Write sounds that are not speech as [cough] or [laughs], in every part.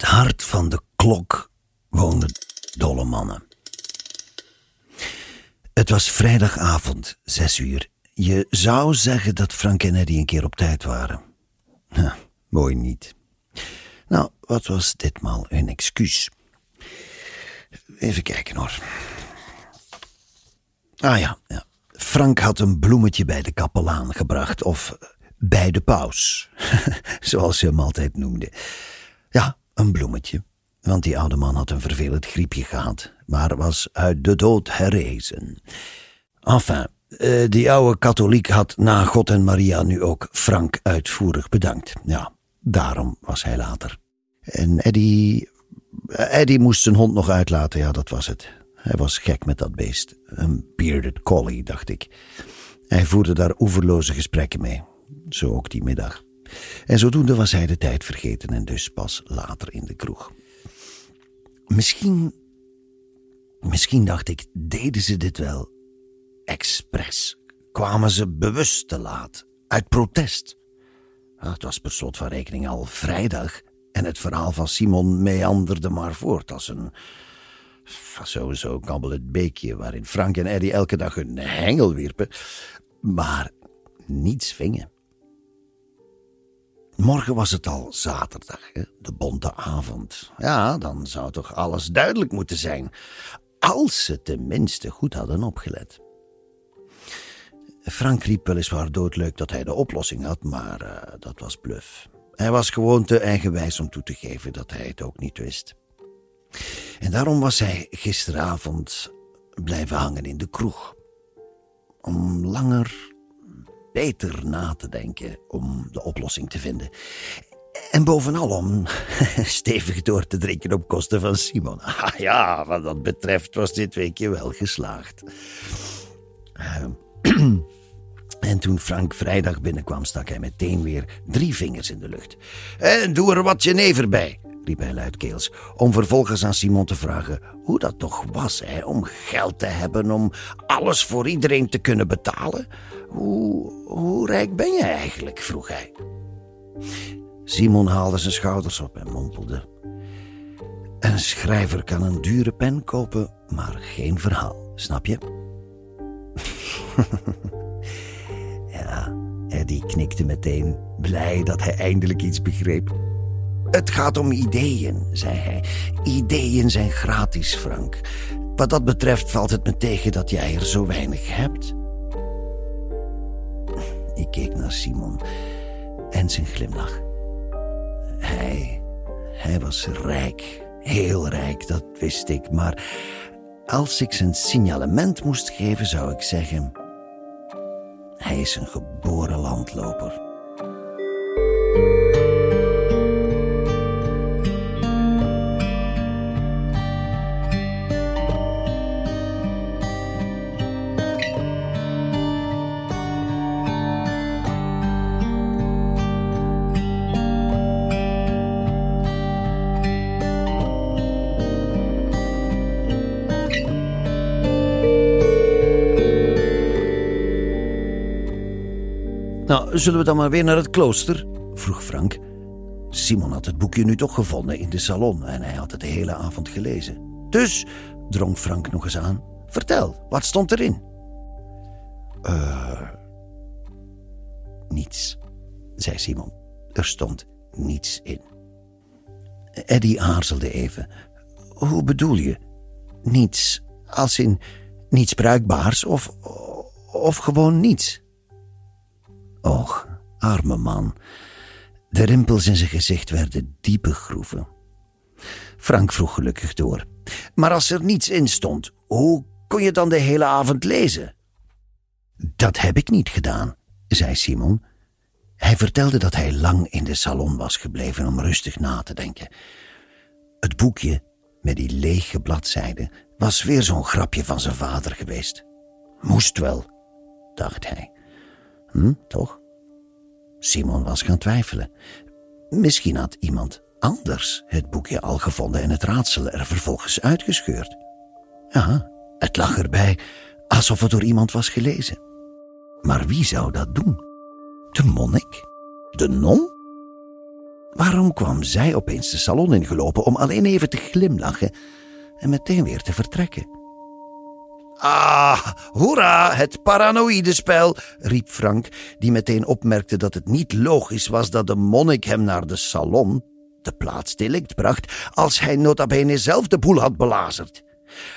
het hart van de klok woonden dolle mannen. Het was vrijdagavond, zes uur. Je zou zeggen dat Frank en Eddie een keer op tijd waren. Nou, mooi niet. Nou, wat was ditmaal een excuus? Even kijken hoor. Ah ja, ja. Frank had een bloemetje bij de kapelaan gebracht, of bij de paus, [laughs] zoals ze hem altijd noemde. Ja, een bloemetje, want die oude man had een vervelend griepje gehad, maar was uit de dood herrezen. Enfin, eh, die oude katholiek had na God en Maria nu ook Frank uitvoerig bedankt. Ja, daarom was hij later. En Eddie. Eddie moest zijn hond nog uitlaten, ja, dat was het. Hij was gek met dat beest. Een bearded collie, dacht ik. Hij voerde daar oeverloze gesprekken mee. Zo ook die middag. En zodoende was hij de tijd vergeten en dus pas later in de kroeg. Misschien. Misschien dacht ik, deden ze dit wel expres? Kwamen ze bewust te laat, uit protest? Het was per slot van rekening al vrijdag en het verhaal van Simon meanderde maar voort als een. Sowieso kabbel het beekje waarin Frank en Eddie elke dag hun hengel wierpen, maar niets vingen. Morgen was het al zaterdag, hè? de bonte avond. Ja, dan zou toch alles duidelijk moeten zijn. Als ze tenminste goed hadden opgelet. Frank riep weliswaar doodleuk dat hij de oplossing had, maar uh, dat was bluf. Hij was gewoon te eigenwijs om toe te geven dat hij het ook niet wist. En daarom was hij gisteravond blijven hangen in de kroeg. Om langer beter na te denken om de oplossing te vinden. En bovenal om [laughs] stevig door te drinken op kosten van Simon. [laughs] Ah ja, wat dat betreft was dit weekje wel geslaagd. Uh, [clears throat] en toen Frank vrijdag binnenkwam, stak hij meteen weer drie vingers in de lucht. En doe er wat jenever bij, riep hij luidkeels, om vervolgens aan Simon te vragen hoe dat toch was, hè, om geld te hebben, om alles voor iedereen te kunnen betalen. Hoe, hoe rijk ben je eigenlijk? vroeg hij. Simon haalde zijn schouders op en mompelde. Een schrijver kan een dure pen kopen, maar geen verhaal, snap je? [laughs] ja, Eddie knikte meteen, blij dat hij eindelijk iets begreep. Het gaat om ideeën, zei hij. Ideeën zijn gratis, Frank. Wat dat betreft valt het me tegen dat jij er zo weinig hebt. Ik keek naar Simon en zijn glimlach. Hij, hij was rijk, heel rijk, dat wist ik, maar als ik zijn signalement moest geven, zou ik zeggen: hij is een geboren landloper. Nou, zullen we dan maar weer naar het klooster? vroeg Frank. Simon had het boekje nu toch gevonden in de salon en hij had het de hele avond gelezen. Dus, drong Frank nog eens aan, vertel, wat stond erin? Eh. Niets, zei Simon. Er stond niets in. Eddie aarzelde even. Hoe bedoel je? Niets, als in niets bruikbaars of, of gewoon niets? Och, arme man. De rimpels in zijn gezicht werden diepe groeven. Frank vroeg gelukkig door. Maar als er niets in stond, hoe kon je dan de hele avond lezen? Dat heb ik niet gedaan, zei Simon. Hij vertelde dat hij lang in de salon was gebleven om rustig na te denken. Het boekje, met die lege bladzijden, was weer zo'n grapje van zijn vader geweest. Moest wel, dacht hij. Hm, toch? Simon was gaan twijfelen. Misschien had iemand anders het boekje al gevonden en het raadsel er vervolgens uitgescheurd. Ja, het lag erbij alsof het door iemand was gelezen. Maar wie zou dat doen? De monnik? De non? Waarom kwam zij opeens de salon ingelopen om alleen even te glimlachen en meteen weer te vertrekken? Ah, hoera, het paranoïde spel, riep Frank, die meteen opmerkte dat het niet logisch was dat de monnik hem naar de salon, de plaats delict, bracht, als hij nota bene zelf de boel had belazerd.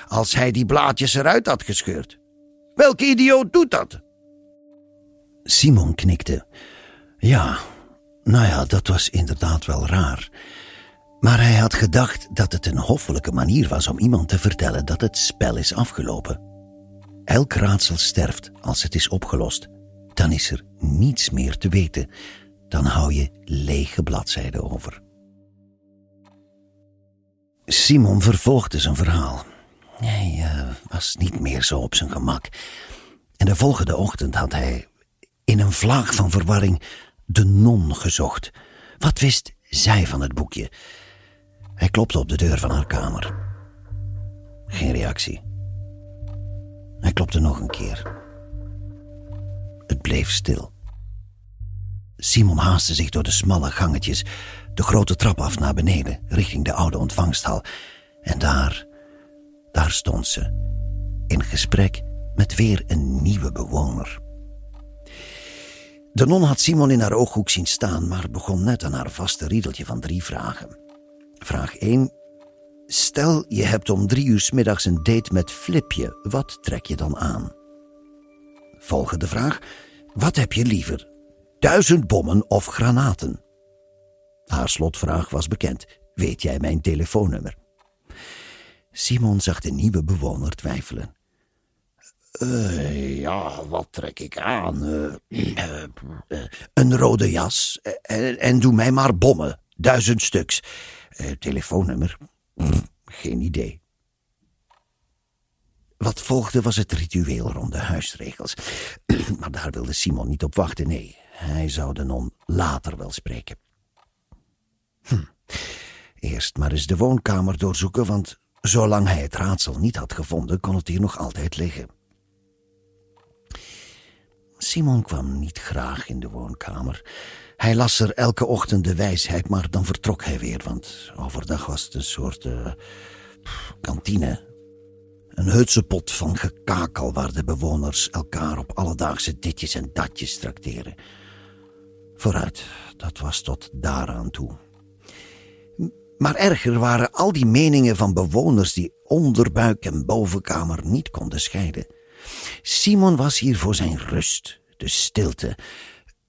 Als hij die blaadjes eruit had gescheurd. Welke idioot doet dat? Simon knikte. Ja, nou ja, dat was inderdaad wel raar. Maar hij had gedacht dat het een hoffelijke manier was om iemand te vertellen dat het spel is afgelopen. Elk raadsel sterft als het is opgelost. Dan is er niets meer te weten. Dan hou je lege bladzijden over. Simon vervolgde zijn verhaal. Hij uh, was niet meer zo op zijn gemak. En de volgende ochtend had hij in een vlaag van verwarring de non gezocht. Wat wist zij van het boekje? Hij klopte op de deur van haar kamer. Geen reactie. Klopte nog een keer. Het bleef stil. Simon haastte zich door de smalle gangetjes, de grote trap af naar beneden, richting de oude ontvangsthal. En daar, daar stond ze, in gesprek met weer een nieuwe bewoner. De non had Simon in haar ooghoek zien staan, maar begon net aan haar vaste riedeltje van drie vragen. Vraag 1. Stel je hebt om drie uur middags een date met Flipje, wat trek je dan aan? Volgende vraag. Wat heb je liever? Duizend bommen of granaten? Haar slotvraag was bekend. Weet jij mijn telefoonnummer? Simon zag de nieuwe bewoner twijfelen. Uh, ja, wat trek ik aan? Uh, uh, een rode jas en, en doe mij maar bommen. Duizend stuks. telefoonnummer? Geen idee. Wat volgde was het ritueel rond de huisregels. [clears throat] maar daar wilde Simon niet op wachten. Nee, hij zou de non later wel spreken. Hm. Eerst maar eens de woonkamer doorzoeken, want zolang hij het raadsel niet had gevonden, kon het hier nog altijd liggen. Simon kwam niet graag in de woonkamer. Hij las er elke ochtend de wijsheid, maar dan vertrok hij weer, want overdag was het een soort uh, kantine. Een hutsepot van gekakel waar de bewoners elkaar op alledaagse ditjes en datjes trakteren. Vooruit, dat was tot daaraan toe. Maar erger waren al die meningen van bewoners die onderbuik en bovenkamer niet konden scheiden. Simon was hier voor zijn rust, de stilte.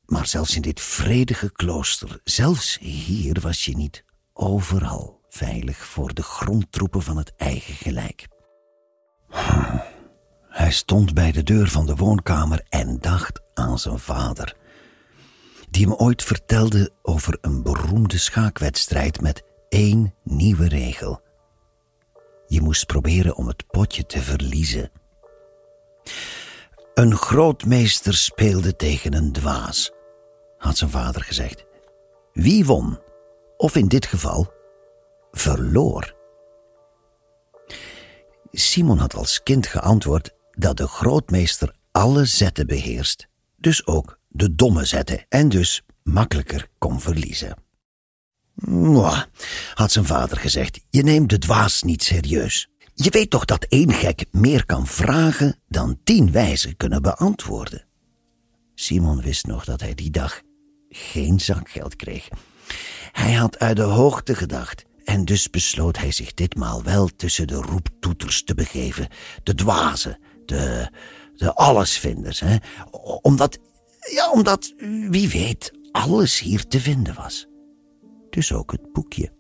Maar zelfs in dit vredige klooster, zelfs hier was je niet overal veilig voor de grondtroepen van het eigen gelijk. Hij stond bij de deur van de woonkamer en dacht aan zijn vader, die hem ooit vertelde over een beroemde schaakwedstrijd met één nieuwe regel. Je moest proberen om het potje te verliezen. Een grootmeester speelde tegen een dwaas, had zijn vader gezegd. Wie won, of in dit geval, verloor. Simon had als kind geantwoord dat de grootmeester alle zetten beheerst, dus ook de domme zetten, en dus makkelijker kon verliezen. Mwah, had zijn vader gezegd, je neemt de dwaas niet serieus. Je weet toch dat één gek meer kan vragen dan tien wijzen kunnen beantwoorden? Simon wist nog dat hij die dag geen zakgeld kreeg. Hij had uit de hoogte gedacht en dus besloot hij zich ditmaal wel tussen de roeptoeters te begeven. De dwazen, de, de allesvinders. Hè? Omdat, ja, omdat, wie weet, alles hier te vinden was. Dus ook het boekje.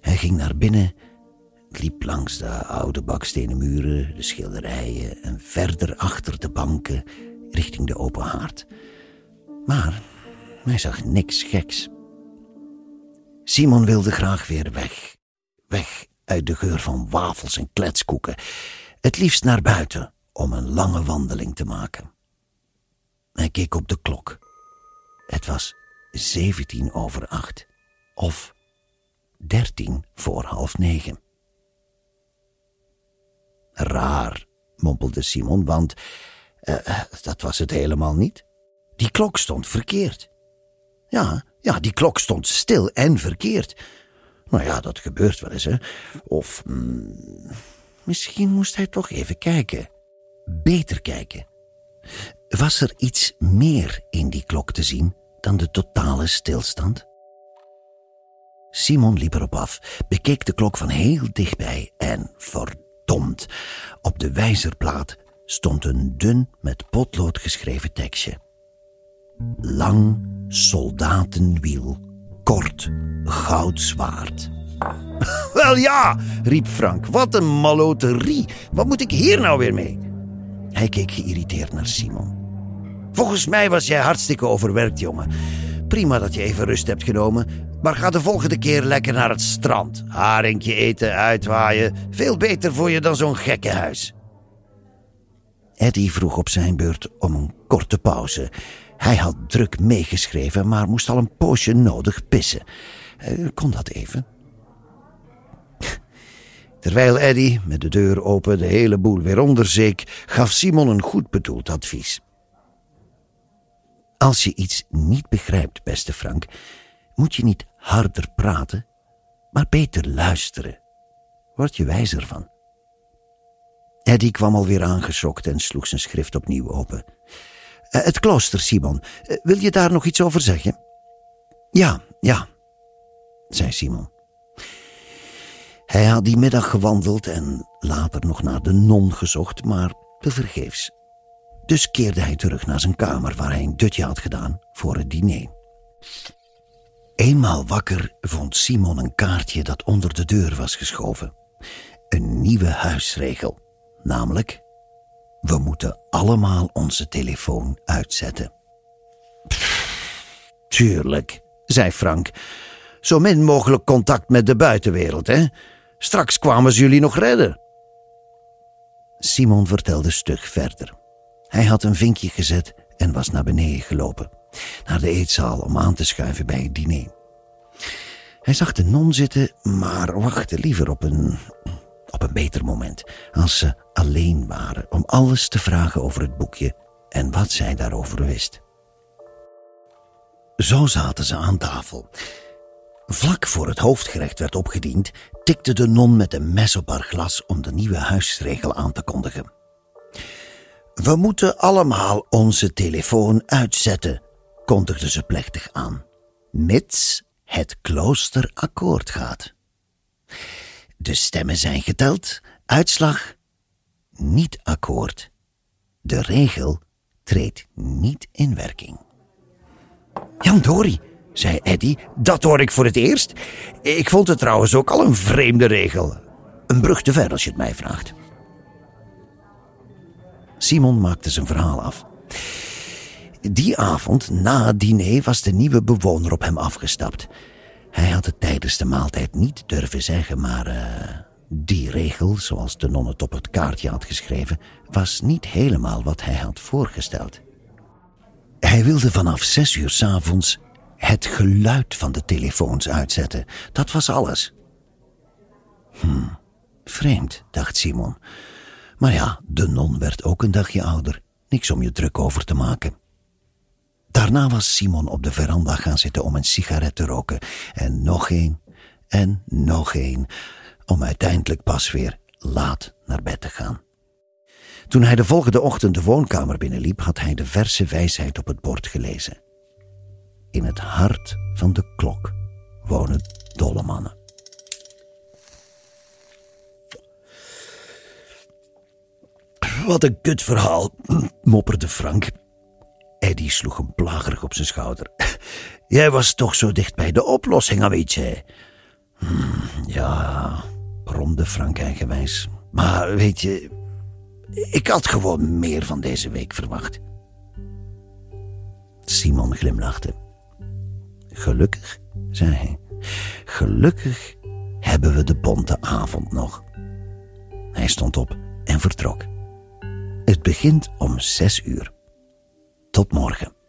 Hij ging naar binnen liep langs de oude bakstenen muren, de schilderijen en verder achter de banken richting de open haard. Maar hij zag niks geks. Simon wilde graag weer weg. Weg uit de geur van wafels en kletskoeken. Het liefst naar buiten om een lange wandeling te maken. Hij keek op de klok. Het was zeventien over acht. Of dertien voor half negen. Raar, mompelde Simon, want uh, dat was het helemaal niet. Die klok stond verkeerd. Ja, Ja, die klok stond stil en verkeerd. Nou ja, dat gebeurt wel eens, hè. Of hmm, misschien moest hij toch even kijken. Beter kijken. Was er iets meer in die klok te zien dan de totale stilstand? Simon liep erop af, bekeek de klok van heel dichtbij en verdomd. Op de wijzerplaat stond een dun met potlood geschreven tekstje. Lang soldatenwiel, kort goud zwaard. [laughs] Wel ja, riep Frank, wat een maloterie. Wat moet ik hier nou weer mee? Hij keek geïrriteerd naar Simon. Volgens mij was jij hartstikke overwerkt, jongen. Prima dat je even rust hebt genomen, maar ga de volgende keer lekker naar het strand. Haringje eten, uitwaaien. Veel beter voor je dan zo'n gekkenhuis. Eddie vroeg op zijn beurt om een korte pauze. Hij had druk meegeschreven, maar moest al een poosje nodig pissen. Uh, kon dat even? [laughs] Terwijl Eddie met de deur open de hele boel weer onderzeek, gaf Simon een goed bedoeld advies. Als je iets niet begrijpt, beste Frank, moet je niet harder praten, maar beter luisteren. Word je wijzer van. Eddie kwam alweer aangeschokt en sloeg zijn schrift opnieuw open. Uh, het klooster, Simon. Uh, wil je daar nog iets over zeggen? Ja, ja, zei Simon. Hij had die middag gewandeld en later nog naar de non gezocht, maar tevergeefs. Dus keerde hij terug naar zijn kamer waar hij een dutje had gedaan voor het diner. Eenmaal wakker vond Simon een kaartje dat onder de deur was geschoven. Een nieuwe huisregel, namelijk: we moeten allemaal onze telefoon uitzetten. Pff, tuurlijk, zei Frank. Zo min mogelijk contact met de buitenwereld, hè? Straks kwamen ze jullie nog redden. Simon vertelde stug verder. Hij had een vinkje gezet en was naar beneden gelopen, naar de eetzaal om aan te schuiven bij het diner. Hij zag de non zitten, maar wachtte liever op een, op een beter moment, als ze alleen waren, om alles te vragen over het boekje en wat zij daarover wist. Zo zaten ze aan tafel. Vlak voor het hoofdgerecht werd opgediend, tikte de non met een mes op haar glas om de nieuwe huisregel aan te kondigen. We moeten allemaal onze telefoon uitzetten, kondigde ze plechtig aan, mits het klooster akkoord gaat. De stemmen zijn geteld, uitslag niet akkoord. De regel treedt niet in werking. Jan Dori, zei Eddy, dat hoor ik voor het eerst. Ik vond het trouwens ook al een vreemde regel. Een brug te ver als je het mij vraagt. Simon maakte zijn verhaal af. Die avond, na het diner, was de nieuwe bewoner op hem afgestapt. Hij had het tijdens de maaltijd niet durven zeggen, maar uh, die regel, zoals de non het op het kaartje had geschreven, was niet helemaal wat hij had voorgesteld. Hij wilde vanaf zes uur s'avonds het geluid van de telefoons uitzetten. Dat was alles. Hm, vreemd, dacht Simon. Maar ja, de non werd ook een dagje ouder. Niks om je druk over te maken. Daarna was Simon op de veranda gaan zitten om een sigaret te roken. En nog één. En nog één. Om uiteindelijk pas weer laat naar bed te gaan. Toen hij de volgende ochtend de woonkamer binnenliep, had hij de verse wijsheid op het bord gelezen. In het hart van de klok wonen dolle mannen. Wat een kutverhaal, mopperde Frank. Eddie sloeg hem plagerig op zijn schouder. [laughs] Jij was toch zo dicht bij de oplossing, weet je. Hmm, ja, bromde Frank eigenwijs. Maar weet je, ik had gewoon meer van deze week verwacht. Simon glimlachte. Gelukkig, zei hij. Gelukkig hebben we de bonte avond nog. Hij stond op en vertrok. Het begint om zes uur. Tot morgen.